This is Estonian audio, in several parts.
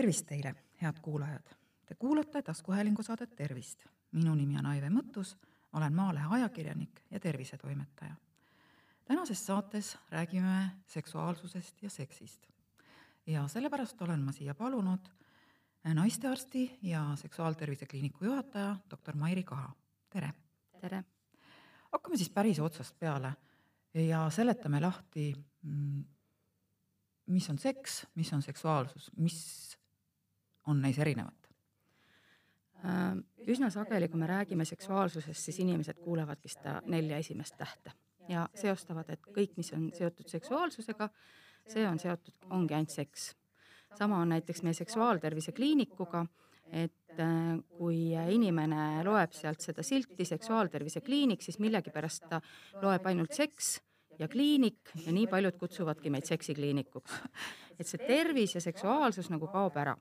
tervist teile, head kuulajad! Te kuulate taskuhäälingu saadet Tervist. minu nimi on Aive Mõttus, olen Maalehe ajakirjanik ja tervisetoimetaja. tänases saates räägime seksuaalsusest ja seksist. ja sellepärast olen ma siia palunud naistearsti ja seksuaaltervise kliiniku juhataja, doktor Mairi Kaha. tere! tere! hakkame siis päris otsast peale ja seletame lahti, mm, mis on seks, mis on seksuaalsus, mis on neis erinevat? Äh, üsna sageli, kui me räägime seksuaalsusest, siis inimesed kuulevadki seda nelja esimest tähte ja seostavad, et kõik, mis on seotud seksuaalsusega, see on seotud, ongi ainult seks. sama on näiteks meie seksuaaltervise kliinikuga, et äh, kui inimene loeb sealt seda silti seksuaaltervise kliinik, siis millegipärast ta loeb ainult seks ja kliinik ja nii paljud kutsuvadki meid seksikliinikuks. et see tervis ja seksuaalsus nagu kaob ära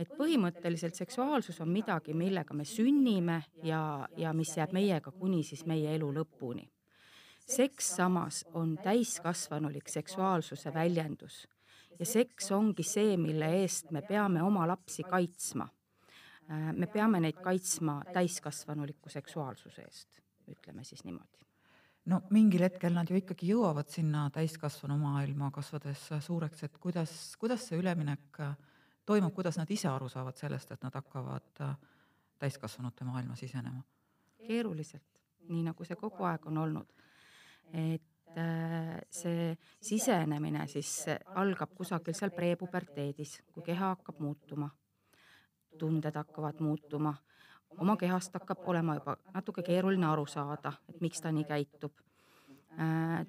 et põhimõtteliselt seksuaalsus on midagi, millega me sünnime ja, ja mis jääb meiega kuni siis meie elu lõpuni. seks samas on täiskasvanulik seksuaalsuse väljendus ja seks ongi see, mille eest me peame oma lapsi kaitsma. Äh, me peame neid kaitsma täiskasvanuliku seksuaalsuse eest, ütleme siis niimoodi no mingil hetkel nad ju ikkagi jõuavad sinna täiskasvanu maailma kasvades suureks, et kuidas, kuidas see üleminek äh, toimub, kuidas nad ise aru saavad sellest, et nad hakkavad äh, täiskasvanute maailma sisenema? keeruliselt, nii nagu see kogu aeg on olnud. et äh, see sisenemine siis algab kusagil seal prepuberteedis, kui keha hakkab muutuma, tunded hakkavad muutuma, oma kehast hakkab olema juba natuke keeruline aru saada, et miks ta nii käitub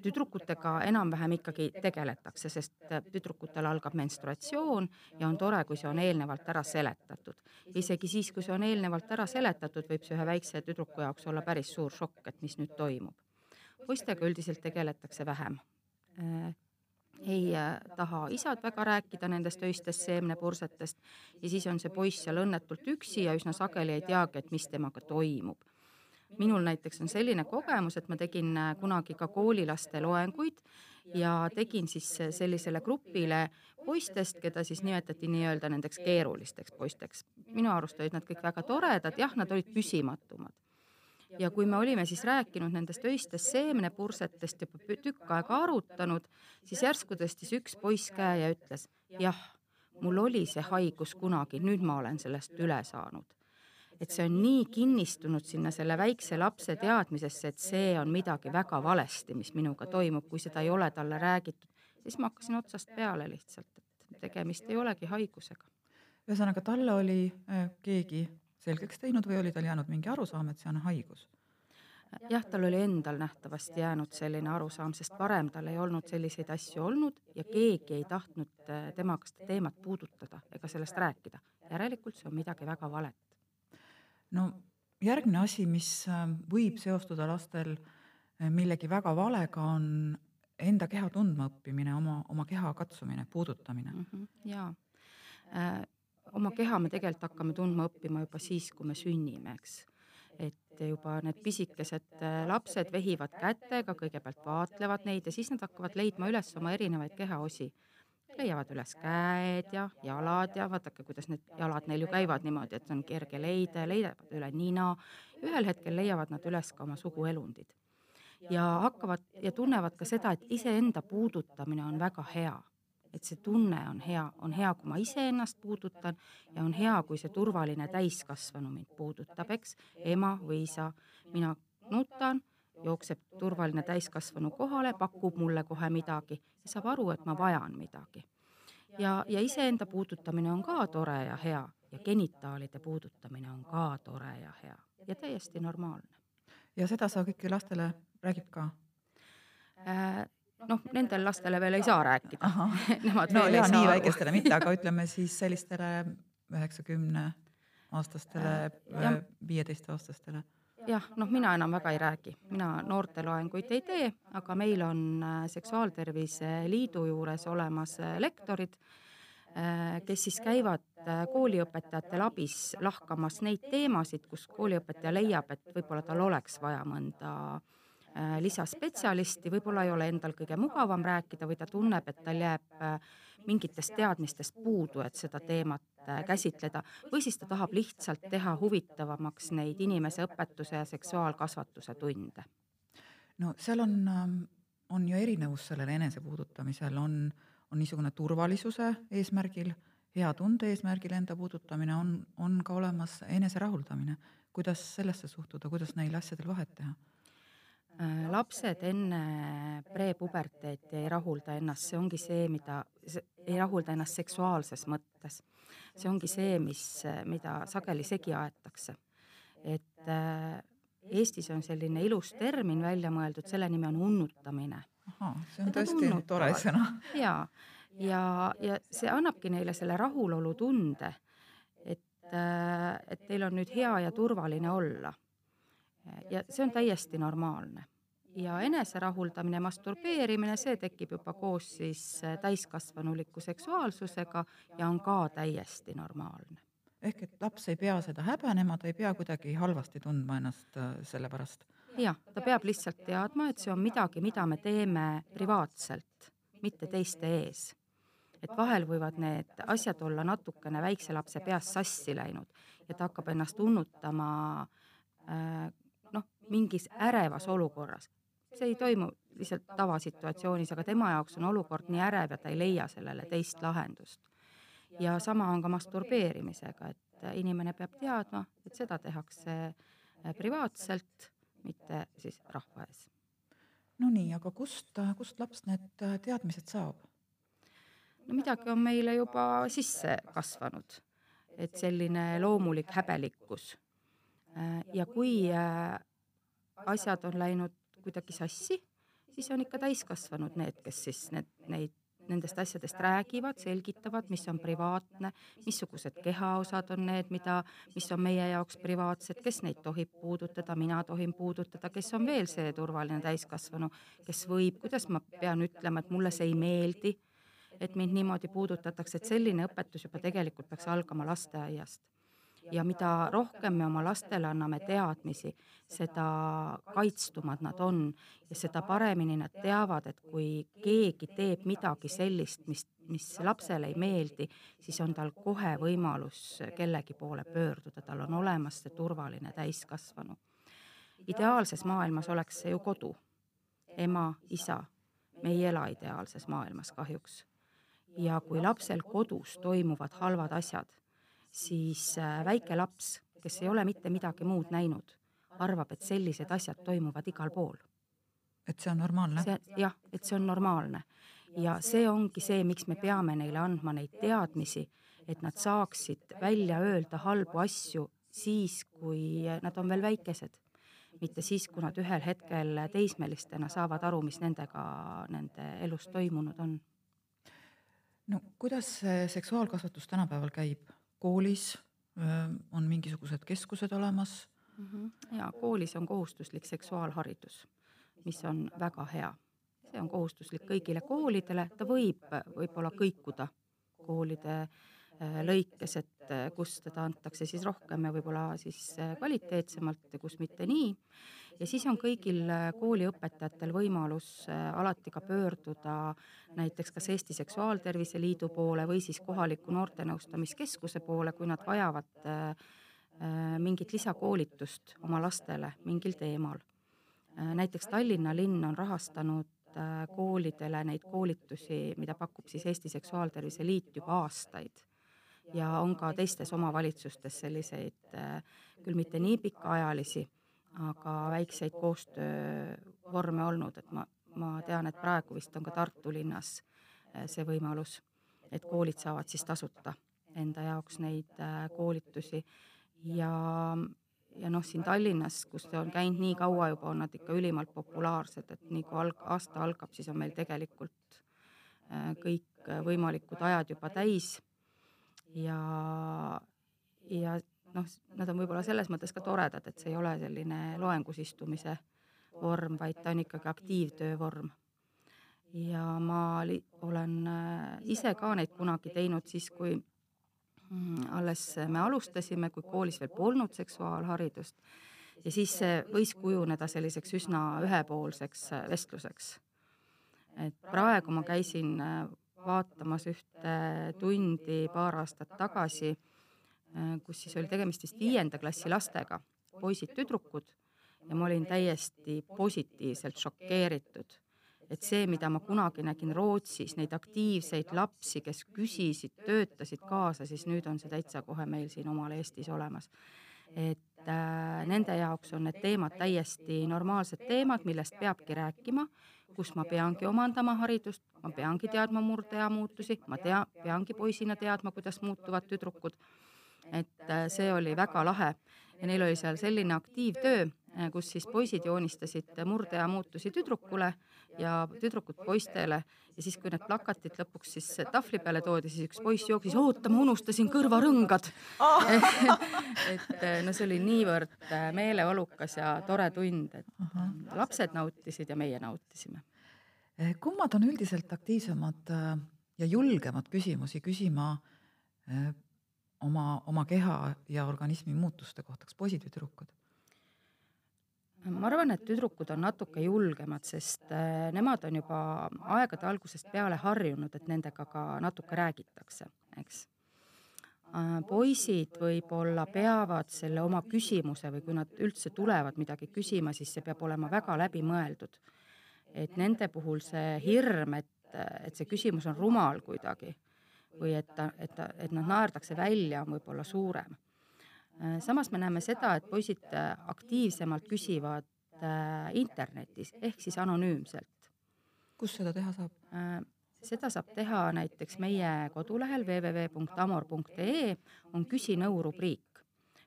tüdrukutega enam-vähem ikkagi tegeletakse, sest tüdrukutel algab menstruatsioon ja on tore, kui see on eelnevalt ära seletatud. isegi siis, kui see on eelnevalt ära seletatud, võib see ühe väikse tüdruku jaoks olla päris suur šokk, et mis nüüd toimub. poistega üldiselt tegeletakse vähem äh, ei äh, taha isad väga rääkida nendest öistest seemnepursetest ja siis on see poiss seal õnnetult üksi ja üsna sageli ei teagi, et mis temaga toimub minul näiteks on selline kogemus, et ma tegin äh, kunagi ka koolilaste loenguid ja tegin siis äh, sellisele grupile poistest, keda siis nimetati nii-öelda nendeks keerulisteks poisteks. minu arust olid nad kõik väga toredad, jah, nad olid püsimatumad. ja kui me olime siis rääkinud nendest öistest seemnepursetest juba tükk aega arutanud, siis järsku tõstis üks poiss käe ja ütles, jah, mul oli see haigus kunagi, nüüd ma olen sellest üle saanud et see on nii kinnistunud sinna selle väikse lapse teadmisesse, et see on midagi väga valesti, mis minuga toimub, kui seda ei ole talle räägitud, siis ma hakkasin otsast peale lihtsalt, et tegemist ei olegi haigusega. ühesõnaga, talle oli äh, keegi selgeks teinud või oli tal jäänud mingi arusaam, et see on haigus? jah, tal oli endal nähtavasti jäänud selline arusaam, sest varem tal ei olnud selliseid asju olnud ja keegi ei tahtnud äh, temaga seda teemat puudutada ega sellest rääkida. järelikult see on midagi väga valet no järgmine asi, mis äh, võib seostuda lastel äh, millegi väga valega, on enda keha tundma õppimine, oma, oma keha katsumine, puudutamine mm. -hmm, jaa äh,, oma keha me tegelikult hakkame tundma õppima juba siis, kui me sünnime, eks. et juba need pisikesed äh, lapsed vehivad kätega, kõigepealt vaatlevad neid ja siis nad hakkavad leidma üles oma erinevaid kehaosi leiavad üles käed ja jalad ja vaadake, kuidas need jalad neil ju käivad niimoodi, et on kerge leida, leiavad üle nina. ühel hetkel leiavad nad üles ka oma suguelundid ja hakkavad ja tunnevad ka seda, et iseenda puudutamine on väga hea. et see tunne on hea, on hea, kui ma iseennast puudutan ja on hea, kui see turvaline täiskasvanu mind puudutab, eks, ema või isa. mina nutan jookseb turvaline täiskasvanu kohale, pakub mulle kohe midagi ja saab aru, et ma vajan midagi. ja, ja iseenda puudutamine on ka tore ja hea ja genitaalide puudutamine on ka tore ja hea ja täiesti normaalne. ja seda sa kõiki lastele räägid ka äh,? noh, nendele lastele veel ei saa rääkida. no ja nii väikestele mitte, aga ütleme siis sellistele üheksakümne aastastele, viieteistaastastele jah, noh, mina enam väga ei räägi, mina noorteloenguid ei tee, aga meil on äh, Seksuaaltervise Liidu juures olemas äh, lektorid, äh, kes siis käivad kooliõpetajatel abis lahkamas neid teemasid, kus kooliõpetaja leiab, et võib-olla tal oleks vaja mõnda lisaspetsialisti, võib-olla ei ole endal kõige mugavam rääkida või ta tunneb, et tal jääb mingitest teadmistest puudu, et seda teemat äh, käsitleda, või siis ta tahab lihtsalt teha huvitavamaks neid inimese õpetuse ja seksuaalkasvatuse tunde. no seal on, ähm, on ju erinevus sellel enesepuudutamisel, on, on niisugune turvalisuse eesmärgil, hea tunde eesmärgil enda puudutamine, on, on ka olemas eneserahuldamine. kuidas sellesse suhtuda, kuidas neil asjadel vahet teha? Äh, lapsed enne prepuberteeti ei rahulda ennast, see ongi see, mida, ei rahulda ennast seksuaalses mõttes. see ongi see, mis, mida sageli segi aetakse. et äh, Eestis on selline ilus termin välja mõeldud, selle nimi on unnutamine. see on tõesti tore sõna. jaa, ja, ja see annabki neile selle rahulolutunde, et, äh, et teil on nüüd hea ja turvaline olla ja see on täiesti normaalne. ja eneserahuldamine, masturbeerimine, see tekib juba koos siis äh, täiskasvanuliku seksuaalsusega ja on ka täiesti normaalne. ehk et laps ei pea seda häbenema, ta ei pea kuidagi halvasti tundma ennast äh, selle pärast? jah, ta peab lihtsalt teadma, et see on midagi, mida me teeme privaatselt, mitte teiste ees et vahel võivad need asjad olla natukene väikse lapse peas sassi läinud ja ta hakkab ennast unnutama äh, mingis ärevas olukorras. see ei toimu lihtsalt tavasituatsioonis, aga tema jaoks on olukord nii ärev ja ta ei leia sellele teist lahendust. ja sama on ka masturbeerimisega, et inimene peab teadma, et seda tehakse äh, privaatselt, mitte siis rahva ees. no nii, aga kust, kust laps need teadmised saab? no midagi on meile juba sisse kasvanud, et selline loomulik häbelikkus. Äh, ja kui asjad on läinud kuidagi sassi, siis on ikka täiskasvanud need, kes siis need, neid, nendest asjadest räägivad, selgitavad, mis on privaatne, missugused kehaosad on need, mida, mis on meie jaoks privaatsed, kes neid tohib puudutada, mina tohin puudutada, kes on veel see turvaline täiskasvanu, kes võib, kuidas ma pean ütlema, et mulle see ei meeldi, et mind niimoodi puudutatakse, et selline õpetus juba tegelikult peaks algama lasteaiast ja mida rohkem me oma lastele anname teadmisi, seda kaitstumad nad on ja seda paremini nad teavad, et kui keegi teeb midagi sellist, mis, mis lapsele ei meeldi, siis on tal kohe võimalus kellegi poole pöörduda, tal on olemas see turvaline täiskasvanu. ideaalses maailmas oleks see ju kodu, ema, isa, me ei ela ideaalses maailmas kahjuks. ja kui lapsel kodus toimuvad halvad asjad siis äh, väike laps, kes ei ole mitte midagi muud näinud, arvab, et sellised asjad toimuvad igal pool. et see on normaalne? jah, et see on normaalne ja see ongi see, miks me peame neile andma neid teadmisi, et nad saaksid välja öelda halbu asju siis, kui nad on veel väikesed, mitte siis, kui nad ühel hetkel teismelistena saavad aru, mis nendega nende elus toimunud on. no kuidas seksuaalkasvatus tänapäeval käib? Koolis on mingisugused keskused olemas mm. -hmm. ja koolis on kohustuslik seksuaalharidus, mis on väga hea. see on kohustuslik kõigile koolidele, ta võib võib-olla kõikuda koolide lõikes, et kus teda antakse siis rohkem ja võib-olla siis kvaliteetsemalt ja kus mitte nii ja siis on kõigil äh, kooliõpetajatel võimalus äh, alati ka pöörduda näiteks kas Eesti Seksuaaltervise Liidu poole või siis kohaliku noortenõustamiskeskuse poole, kui nad vajavad äh, mingit lisakoolitust oma lastele mingil teemal. näiteks Tallinna linn on rahastanud koolidele neid koolitusi, mida pakub siis Eesti Seksuaaltervise Liit juba aastaid ja on ka teistes omavalitsustes selliseid küll mitte nii pikaajalisi aga väikseid koostöövorme olnud, et ma, ma tean, et praegu vist on ka Tartu linnas äh, see võimalus, et koolid saavad siis tasuta enda jaoks neid äh, koolitusi. Ja, ja noh, siin Tallinnas, kus ta on käinud nii kaua juba, on nad ikka ülimalt populaarsed, et nii kui alg-, aasta algab, siis on meil tegelikult äh, kõik võimalikud ajad juba täis. Ja, ja noh, nad on võib-olla selles mõttes ka toredad, et see ei ole selline loengus istumise vorm, vaid ta on ikkagi aktiivtöö vorm. ja ma li-, olen äh, ise ka neid kunagi teinud siis, kui mm, alles me alustasime, kui koolis veel polnud seksuaalharidust, ja siis see võis kujuneda selliseks üsna ühepoolseks vestluseks. et praegu ma käisin vaatamas ühte tundi paar aastat tagasi, kus siis oli tegemist vist viienda klassi lastega, poisid-tüdrukud, ja ma olin täiesti positiivselt šokeeritud et see, mida ma kunagi nägin Rootsis, neid aktiivseid lapsi, kes küsisid, töötasid kaasa, siis nüüd on see täitsa kohe meil siin omal Eestis olemas. et äh, nende jaoks on need teemad täiesti normaalsed teemad, millest peabki rääkima, kus ma peangi omandama haridust, ma peangi teadma murdeea muutusi, ma tea, peangi poisina teadma, kuidas muutuvad tüdrukud. Et äh, see oli väga lahe ja neil oli seal selline aktiivtöö, äh, kus siis poisid joonistasid murdeea muutusi tüdrukule ja tüdrukud poistele ja siis, kui need plakatid lõpuks siis tahvli peale toodi, siis üks poiss jooksis, oota, ma unustasin kõrvarõngad oh. et no see oli niivõrd äh, meeleolukas ja tore tund, et uh -huh. lapsed nautisid ja meie nautisime. Kummad on üldiselt aktiivsemad äh, ja julgemad küsimusi küsima äh, oma, oma keha ja organismi muutuste kohta, kas poisid või tüdrukud? ma arvan, et tüdrukud on natuke julgemad, sest äh, nemad on juba aegade algusest peale harjunud, et nendega ka natuke räägitakse, eks. Äh, poisid võib-olla peavad selle oma küsimuse või kui nad üldse tulevad midagi küsima, siis see peab olema väga läbimõeldud. et nende puhul see hirm, et, et see küsimus on rumal kuidagi või et ta, et ta, et nad naerdakse välja, on võib-olla suurem Äh, samas me näeme seda, et poisid äh, aktiivsemalt küsivad äh, internetis ehk siis anonüümselt. kus seda teha saab? seda saab teha näiteks meie kodulehel www.amor.ee on küsinõu rubriik,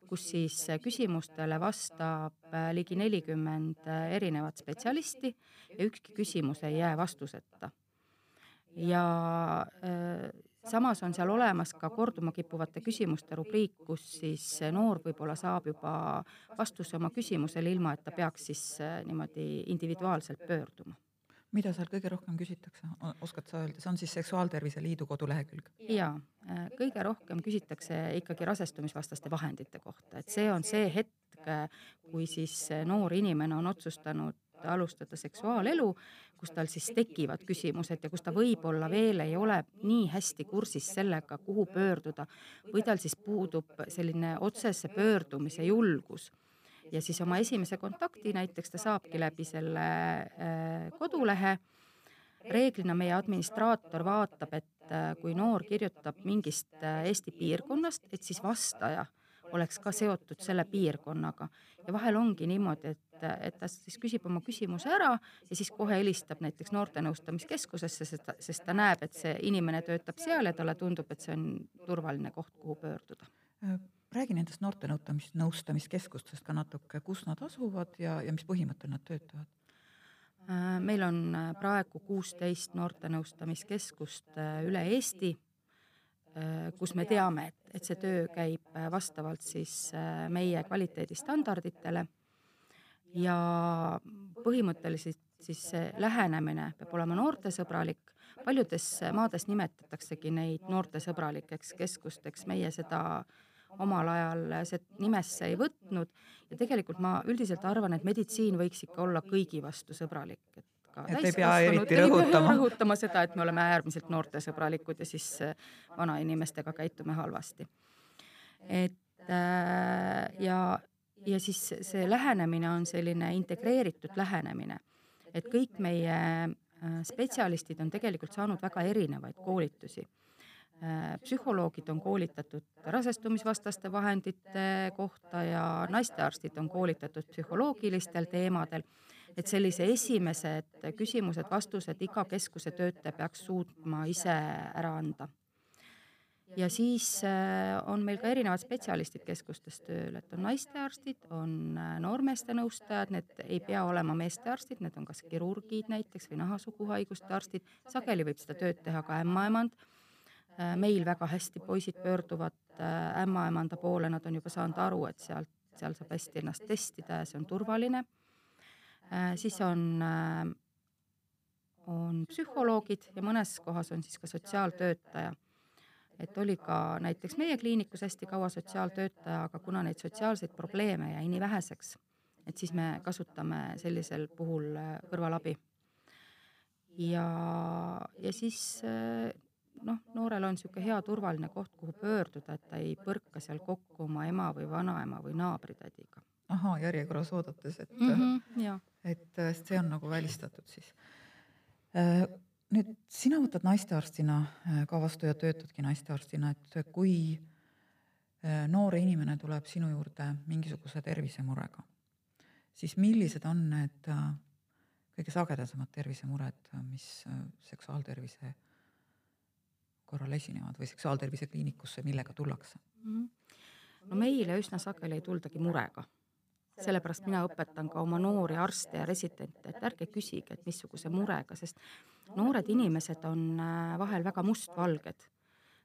kus siis küsimustele vastab ligi nelikümmend erinevat spetsialisti ja ükski küsimus ei jää vastuseta. ja samas on seal olemas ka korduma kippuvate küsimuste rubriik, kus siis noor võib-olla saab juba vastuse oma küsimusele, ilma et ta peaks siis äh, niimoodi individuaalselt pöörduma. Mida seal kõige rohkem küsitakse, oskad sa öelda, see on siis Seksuaaltervise Liidu kodulehekülg? jaa, äh, kõige rohkem küsitakse ikkagi rasestumisvastaste vahendite kohta, et see on see hetk, äh, kui siis noor inimene on otsustanud alustada seksuaalelu, kus tal siis tekivad küsimused ja kus ta võib-olla veel ei ole nii hästi kursis sellega, kuhu pöörduda või tal siis puudub selline otsese pöördumise julgus ja siis oma esimese kontakti näiteks ta saabki läbi selle äh, kodulehe. reeglina meie administraator vaatab, et äh, kui noor kirjutab mingist äh, Eesti piirkonnast, et siis vastaja oleks ka seotud selle piirkonnaga ja vahel ongi niimoodi, et et, et ta siis küsib oma küsimuse ära ja siis kohe helistab näiteks noortenõustamiskeskusesse, sest ta, sest ta näeb, et see inimene töötab seal ja talle tundub, et see on turvaline koht, kuhu pöörduda. räägi nendest noortenõustamis, nõustamiskeskustest ka natuke, kus nad asuvad ja, ja mis põhimõttel nad töötavad? meil on praegu kuusteist noortenõustamiskeskust üle Eesti, kus me teame, et, et see töö käib vastavalt siis meie kvaliteedistandarditele ja põhimõtteliselt siis see lähenemine peab olema noortesõbralik, paljudes maades nimetataksegi neid noortesõbralikeks keskusteks, meie seda omal ajal see nimesse ei võtnud ja tegelikult ma üldiselt arvan, et meditsiin võiks ikka olla kõigi vastu sõbralik, et ka et ei pea eriti rõhutama. rõhutama seda, et me oleme äärmiselt noortesõbralikud ja siis vanainimestega käitume halvasti. et äh, ja ja siis see lähenemine on selline integreeritud lähenemine, et kõik meie äh, spetsialistid on tegelikult saanud väga erinevaid koolitusi. Äh, psühholoogid on koolitatud rasestumisvastaste vahendite kohta ja naistearstid on koolitatud psühholoogilistel teemadel, et sellise esimesed küsimused-vastused iga keskuse töötaja peaks suutma ise ära anda ja siis äh, on meil ka erinevad spetsialistid keskustes tööl, et on naistearstid, on äh, noormeeste nõustajad, need ei pea olema meestearstid, need on kas kirurgid näiteks või nahasuguhaiguste arstid, sageli võib seda tööd teha ka ämmaemand. Äh, meil väga hästi poisid pöörduvad ämmaemanda poole, nad on juba saanud aru, et sealt, seal saab hästi ennast testida ja see on turvaline. siis on on psühholoogid ja mõnes kohas on siis ka sotsiaaltöötaja et oli ka näiteks meie kliinikus hästi kaua sotsiaaltöötaja, aga kuna neid sotsiaalseid probleeme jäi nii väheseks, et siis me kasutame sellisel puhul äh, kõrvalabi. ja, ja siis äh, noh, noorel on niisugune hea turvaline koht, kuhu pöörduda, et ta ei põrka seal kokku oma ema või vanaema või naabritädiga. ahaa, järjekorras oodates, et mm, -hmm, ja. et see on nagu välistatud siis. Nüüd sina võtad naistearstina ka vastu ja töötadki naistearstina, et kui noor inimene tuleb sinu juurde mingisuguse tervisemurega, siis millised on need kõige sagedasemad tervisemured, mis seksuaaltervise korral esinevad või seksuaaltervise kliinikusse, millega tullakse mm? -hmm. no meile üsna sageli ei tuldagi murega. sellepärast mina õpetan ka oma noori arste ja residente, et ärge küsige, et missuguse murega, sest noored inimesed on äh, vahel väga mustvalged.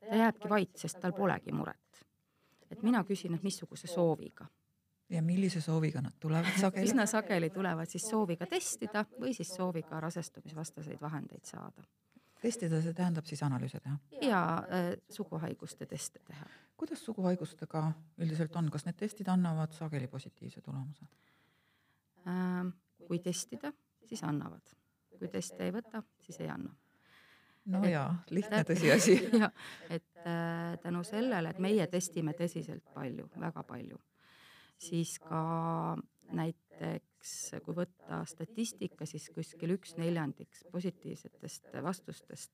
ta jääbki vait, sest tal polegi muret. et mina küsin, et missuguse sooviga ja millise sooviga nad tulevad sageli? üsna sageli tulevad siis sooviga testida või siis sooviga rasestumisvastaseid vahendeid saada testida, see tähendab siis analüüse teha? ja äh, suguhaiguste teste teha. kuidas suguhaigustega üldiselt on, kas need testid annavad sageli positiivse tulemuse äh,? kui testida, siis annavad, kui teste ei võta, siis ei anna. no et, jaa, lihtne tõsiasi jah, et äh, tänu sellele, et meie testime tõsiselt palju, väga palju, siis ka näiteks kui võtta statistika, siis kuskil üks neljandik positiivsetest vastustest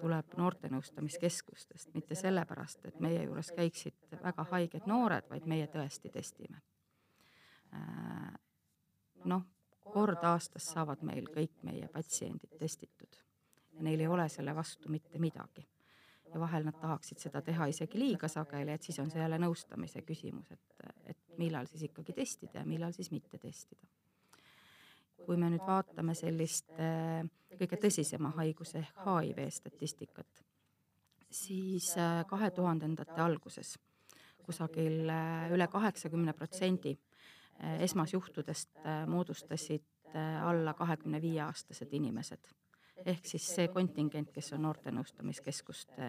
tuleb noortenõustamiskeskustest, mitte sellepärast, et meie juures käiksid väga haiged noored, vaid meie tõesti testime. Äh, noh, kord aastas saavad meil kõik meie patsiendid testitud neil ei ole selle vastu mitte midagi ja vahel nad tahaksid seda teha isegi liiga sageli, et siis on see jälle nõustamise küsimus, et, et millal siis ikkagi testida ja millal siis mitte testida. kui me nüüd vaatame sellist äh, kõige tõsisema haiguse ehk HIV statistikat, siis äh, kahe tuhandendate alguses kusagil äh, üle kaheksakümne protsendi esmasjuhtudest moodustasid alla kahekümne viie aastased inimesed ehk siis see kontingent, kes on noortenõustamiskeskuste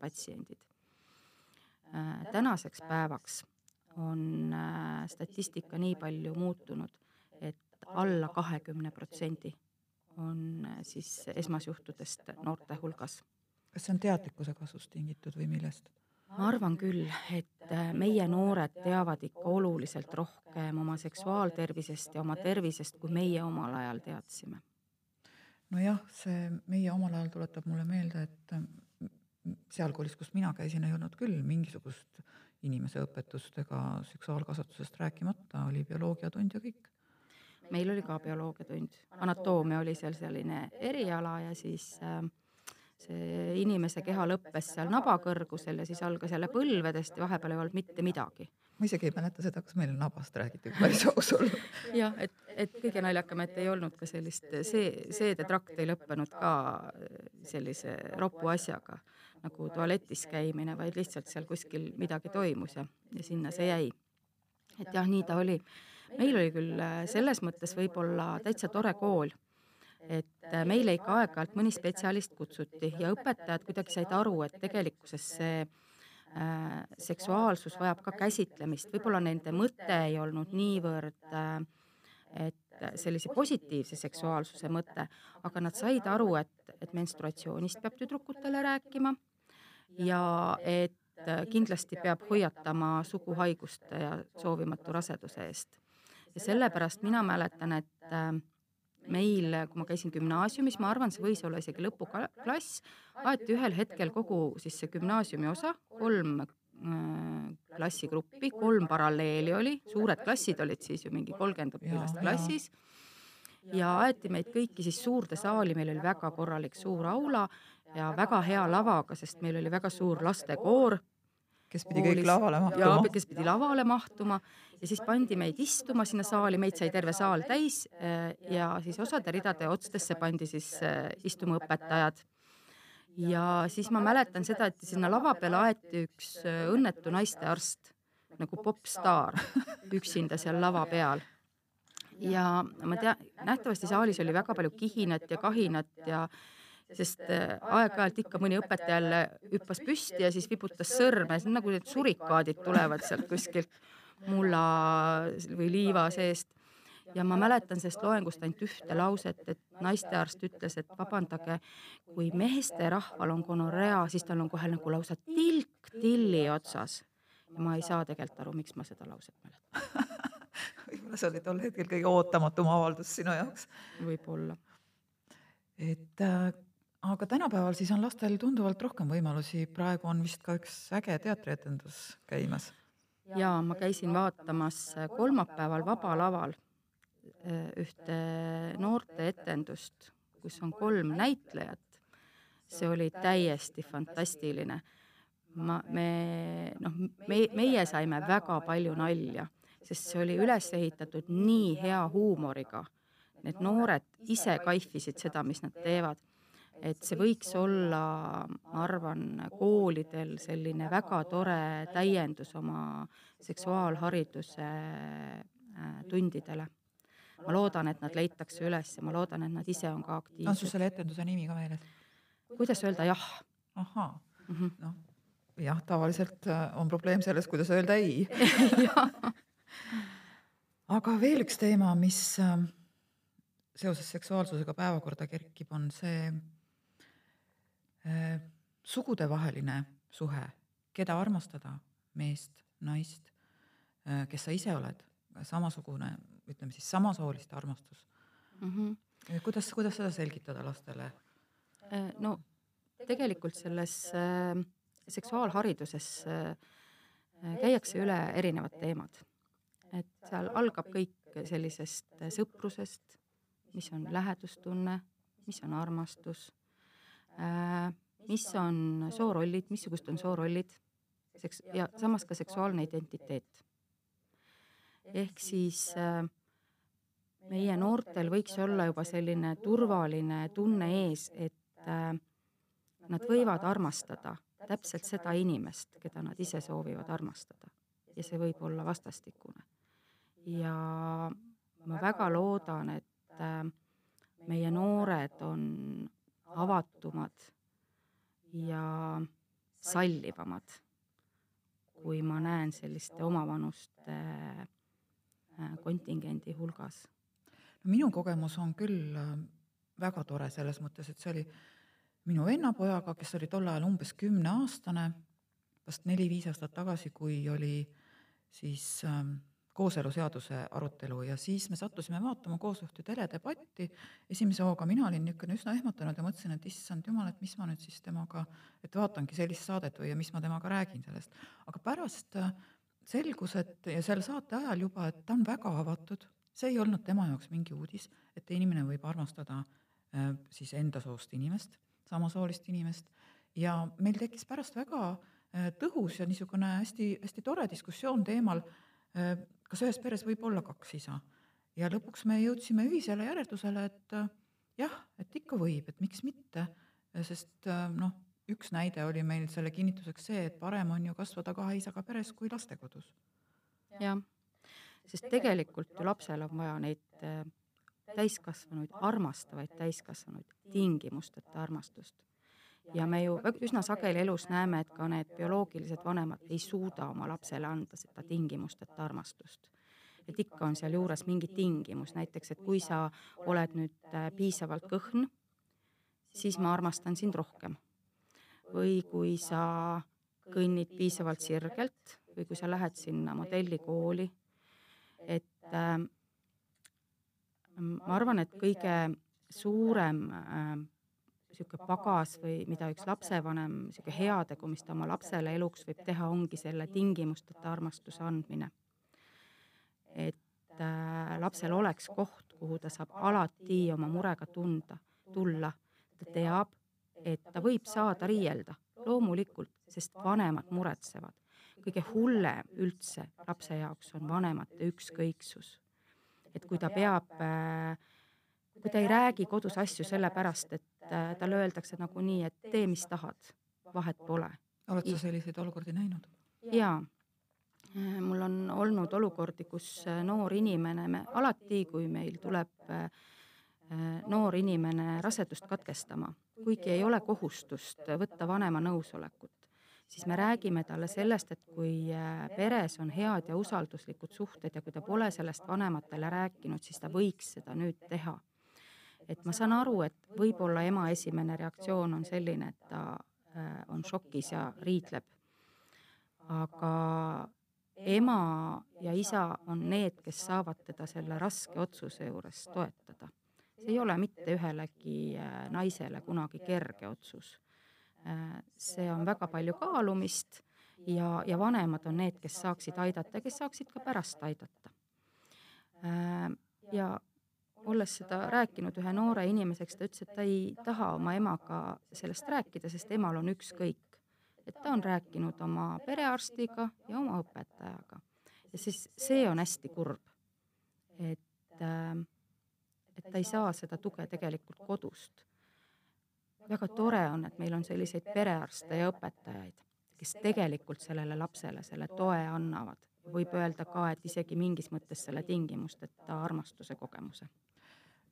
patsiendid. Äh, tänaseks päevaks on statistika nii palju muutunud, et alla kahekümne protsendi on siis esmasjuhtudest noorte hulgas. kas see on teadlikkuse kasvust tingitud või millest? ma arvan küll, et meie noored teavad ikka oluliselt rohkem oma seksuaaltervisest ja oma tervisest, kui meie omal ajal teadsime nojah, see meie omal ajal tuletab mulle meelde, et mm, seal koolis, kus mina käisin, ei olnud küll mingisugust inimeseõpetust ega seksuaalkasvatusest rääkimata, oli bioloogiatund ja kõik. meil oli ka bioloogiatund, anatoomia oli seal selline eriala ja siis äh, see inimese keha lõppes seal naba kõrgusel ja siis algas jälle põlvedest ja vahepeal ei olnud mitte midagi ma isegi ei mäleta seda, kas meil nabast räägiti, päris aus olla. jah, et, et kõige naljakam, et ei olnud ka sellist, see, seedetrakt ei lõppenud ka sellise ropu asjaga nagu tualetis käimine, vaid lihtsalt seal kuskil midagi toimus ja, ja sinna see jäi. et jah, nii ta oli. meil oli küll selles mõttes võib-olla täitsa tore kool, et meile ikka aeg-ajalt mõni spetsialist kutsuti ja õpetajad kuidagi said aru, et tegelikkuses see Äh, seksuaalsus vajab ka käsitlemist, võib-olla nende mõte ei olnud niivõrd, äh, et sellise positiivse seksuaalsuse mõte, aga nad said aru, et, et menstruatsioonist peab tüdrukutele rääkima ja et kindlasti peab hoiatama suguhaiguste ja soovimatu raseduse eest. ja sellepärast mina mäletan, et äh, meil, kui ma käisin gümnaasiumis, ma arvan, see võis olla isegi lõpuklass, aeti ühel hetkel kogu siis see gümnaasiumi osa, kolm äh, klassigruppi, kolm paralleeli oli, suured klassid olid siis ju mingi kolmkümmend õpilast klassis. Ja aeti meid kõiki siis suurde saali, meil oli väga korralik suur aula ja väga hea lavaga, sest meil oli väga suur lastekoor kes pidi kõik lavale mahtuma. kes pidi lavale mahtuma ja siis pandi meid istuma sinna saali, meid sai terve saal täis äh, ja siis osade ridade otstesse pandi siis äh, istuma õpetajad. ja siis ma mäletan seda, et sinna lava peale aeti üks äh, õnnetu naistearst nagu popstaar üksinda seal lava peal ja ma tean, nähtavasti saalis oli väga palju kihinat ja kahinat ja sest äh, aeg-ajalt ikka mõni õpetaja jälle hüppas püsti ja siis vibutas sõrme, see on nagu need surikaadid tulevad sealt kuskilt mulla või liiva seest. ja ma mäletan sellest loengust ainult ühte lauset, et naistearst ütles, et vabandage, kui meesterahval on gonorrea, siis tal on kohe nagu lausa tilk tilli otsas. ja ma ei saa tegelikult aru, miks ma seda lauset mäletan. Võib-olla see oli tol hetkel kõige ootamatum avaldus sinu jaoks. võib-olla. et äh, aga tänapäeval siis on lastel tunduvalt rohkem võimalusi, praegu on vist ka üks äge teatrietendus käimas. jaa, ma käisin vaatamas kolmapäeval Vaba Laval äh, ühte noorteetendust, kus on kolm näitlejat. see oli täiesti fantastiline. ma, me, noh, me, meie saime väga palju nalja sest see oli üles ehitatud nii hea huumoriga. Need noored ise kaifisid seda, mis nad teevad. Et see võiks olla, ma arvan, koolidel selline väga tore täiendus oma seksuaalhariduse äh, tundidele. ma loodan, et nad leitakse üles ja ma loodan, et nad ise on ka aktiivsed. on sul selle etenduse nimi ka meeles? kuidas öelda jah? ahhaa mm -hmm., noh jah, tavaliselt äh, on probleem selles, kuidas öelda ei aga veel üks teema, mis ähm, seoses seksuaalsusega päevakorda kerkib, on see sugudevaheline suhe, keda armastada, meest, naist, äh, kes sa ise oled, samasugune, ütleme siis samasooliste armastus mm. -hmm. kuidas, kuidas seda selgitada lastele? Äh, no tegelikult selles äh, seksuaalhariduses äh, käiakse üle erinevad teemad et seal algab kõik sellisest sõprusest, mis on lähedustunne, mis on armastus, äh, mis on soorollid, missugused on soorollid, seks- ja samas ka seksuaalne identiteet. ehk siis äh, meie noortel võiks olla juba selline turvaline tunne ees, et äh, nad võivad armastada täpselt seda inimest, keda nad ise soovivad armastada. ja see võib olla vastastikune ja ma väga loodan, et äh, meie noored on avatumad ja sallivamad, kui ma näen selliste omavanuste äh, kontingendi hulgas. no minu kogemus on küll äh, väga tore selles mõttes, et see oli minu vennapojaga, kes oli tol ajal umbes kümneaastane, vast neli-viis aastat tagasi, kui oli siis ähm, kooseluseaduse arutelu ja siis me sattusime vaatama koos ühte teledebatti. esimese hooga mina olin niisugune üsna ehmatanud ja mõtlesin, et issand jumal, et mis ma nüüd siis temaga, et vaatangi sellist saadet või ja mis ma temaga räägin sellest. aga pärast äh, selgus, et ja selle saate ajal juba, et ta on väga avatud, see ei olnud tema jaoks mingi uudis, et inimene võib armastada äh, siis enda soost inimest, samasoolist inimest ja meil tekkis pärast väga äh, tõhus ja niisugune hästi-hästi tore diskussioon teemal kas ühes peres võib olla kaks isa? ja lõpuks me jõudsime ühisele järeldusele, et äh, jah, et ikka võib, et miks mitte, sest äh, noh, üks näide oli meil selle kinnituseks see, et parem on ju kasvada kahe isaga peres kui lastekodus. jah, sest tegelikult ju lapsel on vaja neid äh, täiskasvanuid, armastavaid täiskasvanuid, tingimusteta armastust ja me ju üsna sageli elus näeme, et ka need bioloogilised vanemad ei suuda oma lapsele anda seda tingimusteta armastust. et ikka on sealjuures mingi tingimus, näiteks et kui sa oled nüüd äh, piisavalt kõhn, siis ma armastan sind rohkem. või kui sa kõnnid piisavalt sirgelt või kui sa lähed sinna modellikooli, et äh, ma arvan, et kõige suurem äh, niisugune pagas või mida üks lapsevanem, niisugune heategu, mis ta oma lapsele eluks võib teha, ongi selle tingimusteta armastuse andmine. et äh, lapsel oleks koht, kuhu ta saab alati oma murega tunda, tulla. ta teab, et ta võib saada riielda, loomulikult, sest vanemad muretsevad. kõige hullem üldse lapse jaoks on vanemate ükskõiksus. et kui ta peab äh, kui ta ei räägi kodus asju sellepärast, et äh, talle öeldakse nagunii, et tee, mis tahad, vahet pole. oled sa selliseid olukordi näinud? jaa, äh, mul on olnud olukordi, kus äh, noor inimene, me alati, kui meil tuleb noor inimene rasedust katkestama, kuigi ei ole kohustust võtta vanema nõusolekut, siis me räägime talle sellest, et kui peres on head ja usalduslikud suhted ja kui ta pole sellest vanematele rääkinud, siis ta võiks seda nüüd teha. Et ma saan aru, et võib-olla ema esimene reaktsioon on selline, et ta äh, on šokis ja riidleb. aga ema ja isa on need, kes saavad teda selle raske otsuse juures toetada. see ei ole mitte ühelegi äh, naisele kunagi kerge otsus Äh, see on väga palju kaalumist ja, ja vanemad on need, kes saaksid aidata ja kes saaksid ka pärast aidata. Ja olles seda rääkinud ühe noore inimesega, ta ütles, et ta ei taha oma emaga sellest rääkida, sest emal on ükskõik. et ta on rääkinud oma perearstiga ja oma õpetajaga. ja siis see on hästi kurb. et, äh, et ta ei saa seda tuge tegelikult kodust väga tore on, et meil on selliseid perearste ja õpetajaid, kes tegelikult sellele lapsele selle toe annavad. võib öelda ka, et isegi mingis mõttes selle tingimusteta armastuse kogemuse.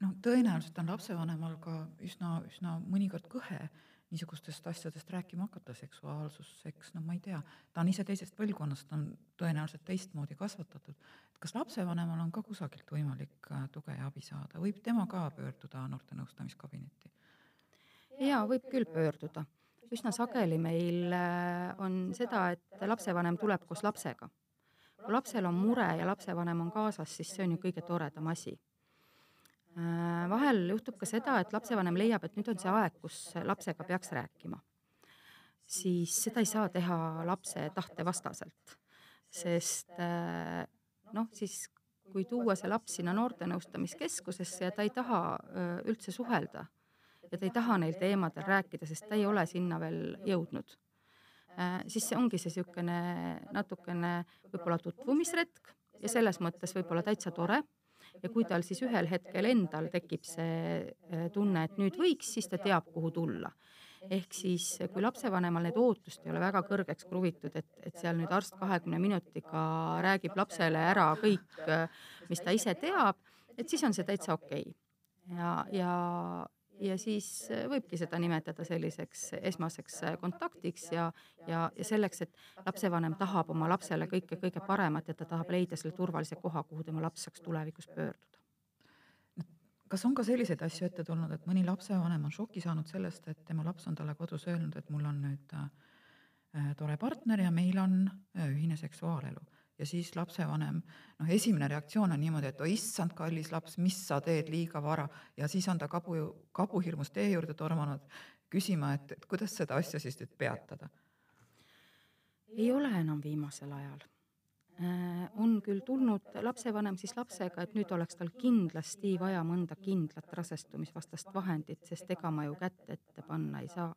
Noh, tõenäoliselt on lapsevanemal ka üsna, üsna mõnikord kõhe niisugustest asjadest rääkima hakata, seksuaalsus, seks, no ma ei tea, ta on ise teisest põlvkonnast, on tõenäoliselt teistmoodi kasvatatud. kas lapsevanemal on ka kusagilt võimalik äh, tuge ja abi saada, võib tema ka pöörduda noorte nõustamiskabinetti? jaa, võib küll pöörduda. üsna sageli meil äh, on seda, et lapsevanem tuleb koos lapsega. kui lapsel on mure ja lapsevanem on kaasas, siis see on ju kõige toredam asi. Äh, vahel juhtub ka seda, et lapsevanem leiab, et nüüd on see aeg, kus lapsega peaks rääkima. siis seda ei saa teha lapse tahte vastaselt, sest äh, noh, siis kui tuua see laps sinna noortenõustamiskeskusesse ja ta ei taha üldse suhelda ja ta ei taha neil teemadel rääkida, sest ta ei ole sinna veel jõudnud äh,, siis see ongi see niisugune natukene võib-olla tutvumisretk ja selles mõttes võib-olla täitsa tore. Ja kui tal siis ühel hetkel endal tekib see äh, tunne, et nüüd võiks, siis ta teab, kuhu tulla ehk siis, kui lapsevanemal need ootust ei ole väga kõrgeks kruvitud, et, et seal nüüd arst kahekümne minutiga räägib lapsele ära kõik, äh, mis ta ise teab, et siis on see täitsa okei okay. ja, ja, ja siis äh, võibki seda nimetada selliseks esmaseks äh, kontaktiks ja, ja, ja selleks, et lapsevanem tahab oma lapsele kõike kõige paremat ja ta tahab leida selle turvalise koha, kuhu tema laps saaks tulevikus pöörduda. kas on ka selliseid asju ette tulnud, et mõni lapsevanem on šoki saanud sellest, et tema laps on talle kodus öelnud, et mul on nüüd äh, tore partner ja meil on äh, ühine seksuaalelu ja siis lapsevanem, noh, esimene reaktsioon on niimoodi, et oi issand, kallis laps, mis sa teed liiga vara ja siis on ta kabu, kabuhirmus tee juurde tormanud küsima, et, et kuidas seda asja siis nüüd peatada. ei ole enam viimasel ajal äh,. on küll tulnud lapsevanem siis lapsega, et nüüd oleks tal kindlasti vaja mõnda kindlat rasestumisvastast vahendit, sest ega ma ju kätt ette panna ei saa.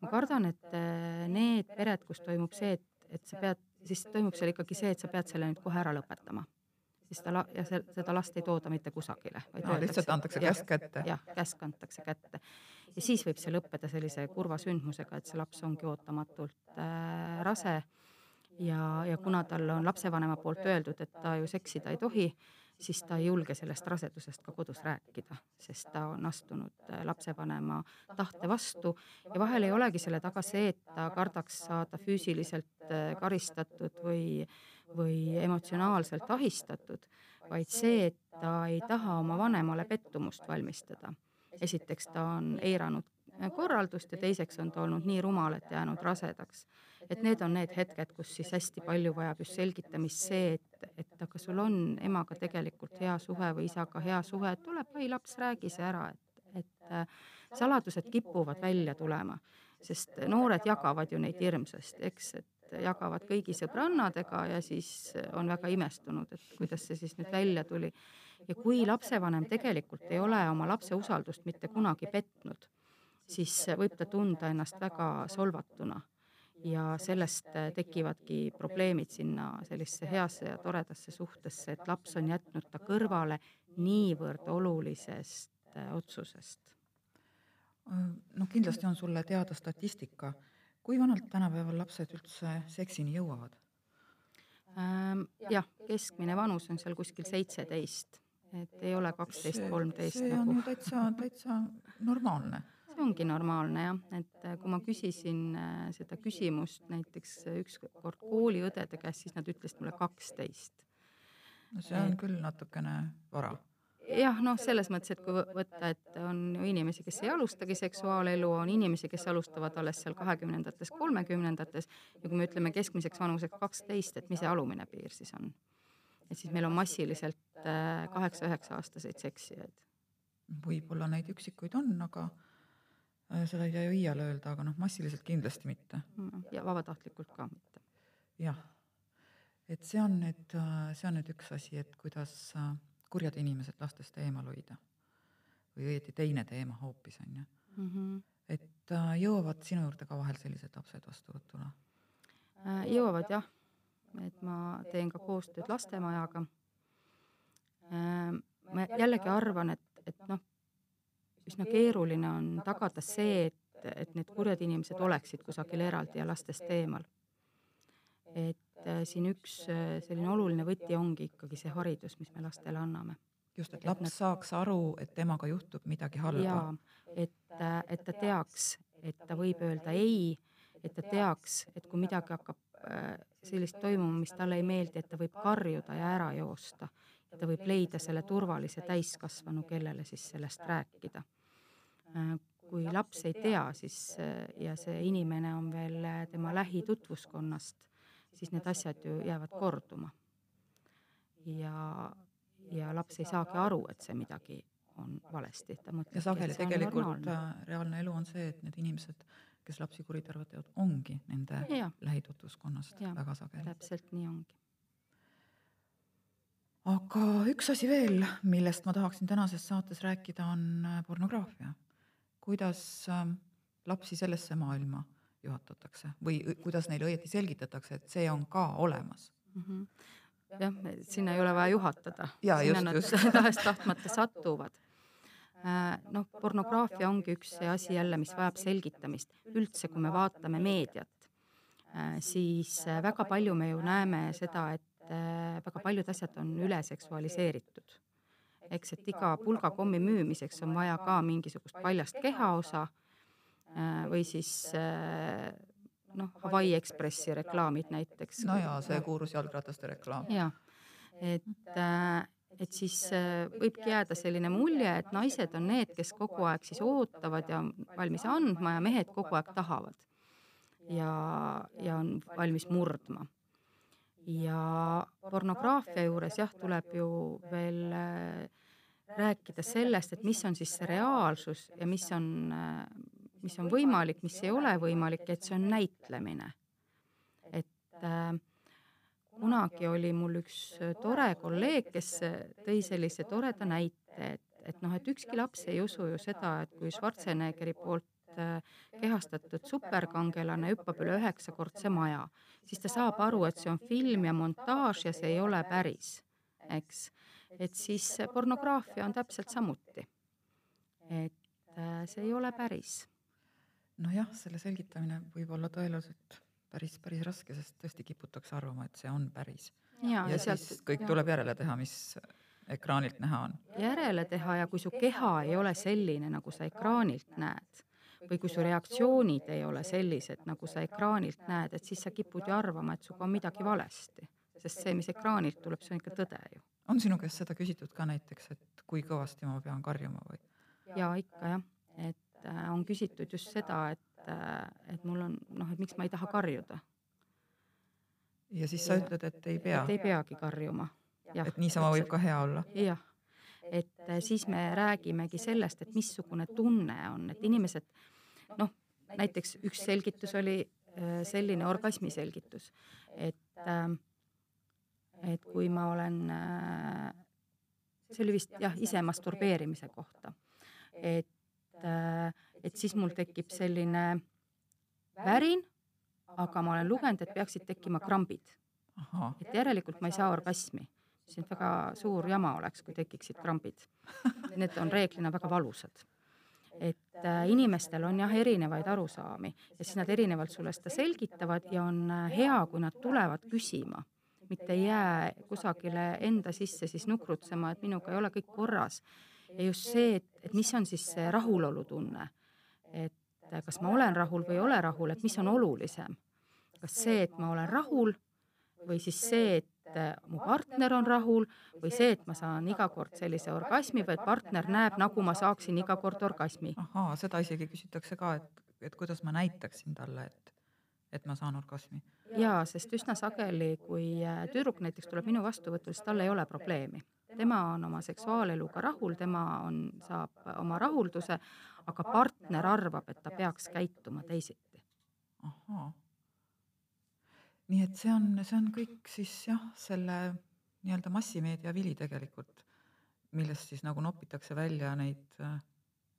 ma kardan, et äh, need pered, kus toimub see, et, et sa pead siis toimub seal ikkagi see, et sa pead selle nüüd kohe ära lõpetama. siis ta la- ja see, seda last ei tooda mitte kusagile. No, lihtsalt antakse käsk kätte. jah, käsk antakse kätte. ja siis võib see lõppeda sellise kurva sündmusega, et see laps ongi ootamatult äh, rase ja, ja kuna talle on lapsevanema poolt öeldud, et ta ju seksida ei tohi, siis ta ei julge sellest rasedusest ka kodus rääkida, sest ta on astunud äh, lapsevanema tahte vastu ja vahel ei olegi selle taga see, et ta kardaks saada füüsiliselt äh, karistatud või, või emotsionaalselt ahistatud, vaid see, et ta ei taha oma vanemale pettumust valmistada. esiteks ta on eiranud korraldust ja teiseks on ta olnud nii rumal, et jäänud rasedaks. et need on need hetked, kus siis hästi palju vajab just selgitamist see, et, et aga sul on emaga tegelikult hea suhe või isaga hea suhe, et tule, pai laps, räägi see ära, et, et äh, saladused kipuvad välja tulema, sest noored jagavad ju neid hirmsasti, eks, et jagavad kõigi sõbrannadega ja siis on väga imestunud, et kuidas see siis nüüd välja tuli. ja kui lapsevanem tegelikult ei ole oma lapse usaldust mitte kunagi petnud siis võib ta tunda ennast väga solvatuna ja sellest tekivadki probleemid sinna sellisesse heasse ja toredasse suhtesse, et laps on jätnud ta kõrvale niivõrd olulisest äh, otsusest. noh, kindlasti on sulle teada statistika, kui vanalt tänapäeval lapsed üldse seksini jõuavad? Ähm, jah, keskmine vanus on seal kuskil seitseteist, et ei ole kaksteist, kolmteist nagu. see on ju täitsa, täitsa normaalne see ongi normaalne jah, et äh, kui ma küsisin äh, seda küsimust näiteks ükskord kooliõdede käest, siis nad ütlesid mulle kaksteist. no see on küll natukene vara jah, noh, selles mõttes, et kui võ- võtta, et on ju inimesi, kes ei alustagi seksuaalelu, on inimesi, kes alustavad alles seal kahekümnendates, kolmekümnendates ja kui me ütleme keskmiseks vanuseks kaksteist, et mis see alumine piir siis on? et siis meil on massiliselt äh, kaheksa-üheksa-aastaseid seksijaid. võib-olla neid üksikuid on, aga seda ei saa ju iial öelda, aga noh, massiliselt kindlasti mitte. Mm, ja vabatahtlikult ka mitte. jah, et see on nüüd, see on nüüd üks asi, et kuidas äh, kurjad inimesed lastest eemal hoida. või õieti teine teema hoopis, on ju. Mm -hmm. et äh, jõuavad sinu juurde ka vahel sellised lapsed vastuvõtule? jõuavad jah, et ma teen ka koostööd lastemajaga. ma jällegi arvan, et, et noh, üsna keeruline on tagada see, et, et need kurjad inimesed oleksid kusagil eraldi ja lastest eemal. et äh, siin üks äh, selline oluline võti ongi ikkagi see haridus, mis me lastele anname. just, et laps saaks aru, et temaga juhtub midagi halba. et, et ta teaks, et ta võib öelda ei, et ta teaks, et kui midagi hakkab äh, sellist toimuma, mis talle ei meeldi, et ta võib karjuda ja ära joosta. Ta võib leida selle turvalise täiskasvanu, kellele siis sellest rääkida. kui laps ei tea, siis ja see inimene on veel tema lähitutvuskonnast, siis need asjad ju jäävad korduma. ja, ja laps ei saagi aru, et see midagi on valesti, ta mõtleb. ja sageli tegelikult äh, reaalne elu on see, et need inimesed, kes lapsi kuritarvitavad, ongi nende ja. lähitutvuskonnast ja, väga sageli. täpselt nii ongi. Aga üks asi veel, millest ma tahaksin tänases saates rääkida, on äh, pornograafia. kuidas äh, lapsi sellesse maailma juhatatakse või kuidas neile õieti selgitatakse, et see on ka olemas mm? -hmm jah, sinna ei ole vaja juhatada. sinna nad tahes-tahtmata satuvad noh, pornograafia ongi üks see asi jälle, mis vajab selgitamist. üldse, kui me vaatame meediat, siis väga palju me ju näeme seda, et väga paljud asjad on üle seksualiseeritud. eks, et iga pulgakommi müümiseks on vaja ka mingisugust paljast kehaosa või siis noh, Hawaii Ekspressi reklaamid näiteks. no jaa, see kuulus jalgrataste reklaam. jaa, et äh, et siis võibki jääda selline mulje, et naised on need, kes kogu aeg siis ootavad ja on valmis andma ja mehed kogu aeg tahavad. ja, ja on valmis murdma. Ja pornograafia juures jah, tuleb ju veel rääkida sellest, et mis on siis see reaalsus ja mis on, mis on võimalik, mis ei ole võimalik, et see on näitlemine. et äh, kunagi oli mul üks tore kolleeg, kes tõi sellise toreda näite, et, et noh, et ükski laps ei usu ju seda, et kui Schwarzeneggeri poolt kehastatud superkangelane hüppab üle üheksakordse maja, siis ta saab aru, et see on film ja montaaž ja see ei ole päris, eks. et siis pornograafia on täpselt samuti. et see ei ole päris. nojah, selle selgitamine võib olla tõeliselt päris, päris raske, sest tõesti kiputakse arvama, et see on päris. ja, ja siis sealt, kõik ja. tuleb järele teha, mis ekraanilt näha on. järele teha ja kui su keha ei ole selline, nagu sa ekraanilt näed või kui su reaktsioonid ei ole sellised, nagu sa ekraanilt näed, et siis sa kipud ju arvama, et sinuga on midagi valesti, sest see, mis ekraanilt tuleb, see on ikka tõde ju. on sinu käest seda küsitud ka näiteks, et kui kõvasti ma pean karjuma või? ja ikka jah, et äh, on küsitud just seda, et äh, et mul on noh, et miks ma ei taha karjuda. ja siis sa ütled, et ei pea? et ei peagi karjuma. et niisama võib ka hea olla? jah, et äh, siis me räägimegi sellest, et missugune tunne on, et inimesed noh, näiteks üks selgitus oli äh, selline orgasmi selgitus, et et kui ma olen, see oli vist jah, ise masturbeerimise kohta, et et siis mul tekib selline värin, aga ma olen lugenud, et peaksid tekkima krambid. et järelikult ma ei saa orgasmi. siis et väga suur jama oleks, kui tekiksid krambid. Need on reeglina väga valusad. Et äh, inimestel on jah erinevaid arusaami ja siis nad erinevalt sulle seda selgitavad ja on äh, hea, kui nad tulevad küsima mitte ei jää kusagile enda sisse siis nukrutsema, et minuga ei ole kõik korras. ja just see, et, et mis on siis see rahulolutunne et kas ma olen rahul või ei ole rahul, et mis on olulisem. kas see, et ma olen rahul või siis see, et mu partner on rahul või see, et ma saan iga kord sellise orgasmi või et partner näeb, nagu ma saaksin iga kord orgasmi. ahaa, seda isegi küsitakse ka, et, et kuidas ma näitaksin talle, et, et ma saan orgasmi. jaa, sest üsna sageli, kui äh, tüdruk näiteks tuleb minu vastuvõtule, siis tal ei ole probleemi. tema on oma seksuaaleluga rahul, tema on, saab oma rahulduse, aga partner arvab, et ta peaks käituma teisiti. ahhaa nii et see on, see on kõik siis jah, selle nii-öelda massimeedia vili tegelikult, millest siis nagu nopitakse välja neid äh,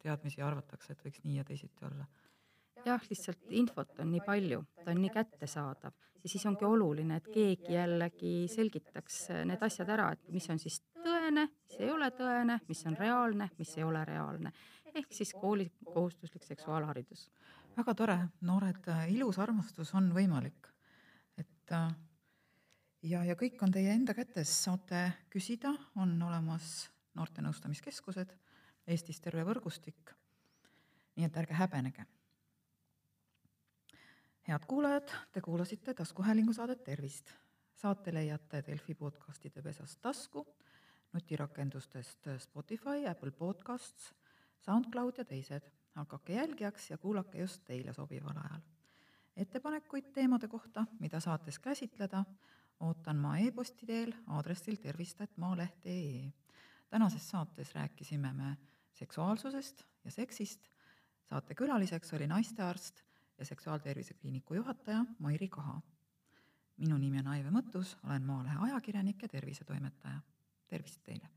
teadmisi ja arvatakse, et võiks nii ja teisiti olla. jah, lihtsalt infot on nii palju, ta on nii kättesaadav ja siis ongi oluline, et keegi jällegi selgitaks need asjad ära, et mis on siis tõene, mis ei ole tõene, mis on reaalne, mis ei ole reaalne. ehk siis kooli kohustuslik seksuaalharidus. väga tore, noored, äh, ilus armastus on võimalik et ja, ja kõik on teie enda kätes, saate küsida, on olemas noorte nõustamiskeskused, Eestis terve võrgustik. nii et ärge häbenege. head kuulajad, te kuulasite taskuhäälingu saadet Tervist. saate leiate Delfi podcastide pesast tasku, nutirakendustest Spotify, Apple Podcasts, SoundCloud ja teised. hakake jälgijaks ja kuulake just teile sobival ajal ettepanekuid teemade kohta, mida saates käsitleda, ootan ma e-posti teel aadressil tervist.maaleht.ee. tänases saates rääkisime me seksuaalsusest ja seksist. saate külaliseks oli naistearst ja Seksuaaltervise Kliiniku juhataja Mairi Kaha. minu nimi on Aive Mõttus, olen Maalehe ajakirjanik ja tervisetoimetaja. tervist teile!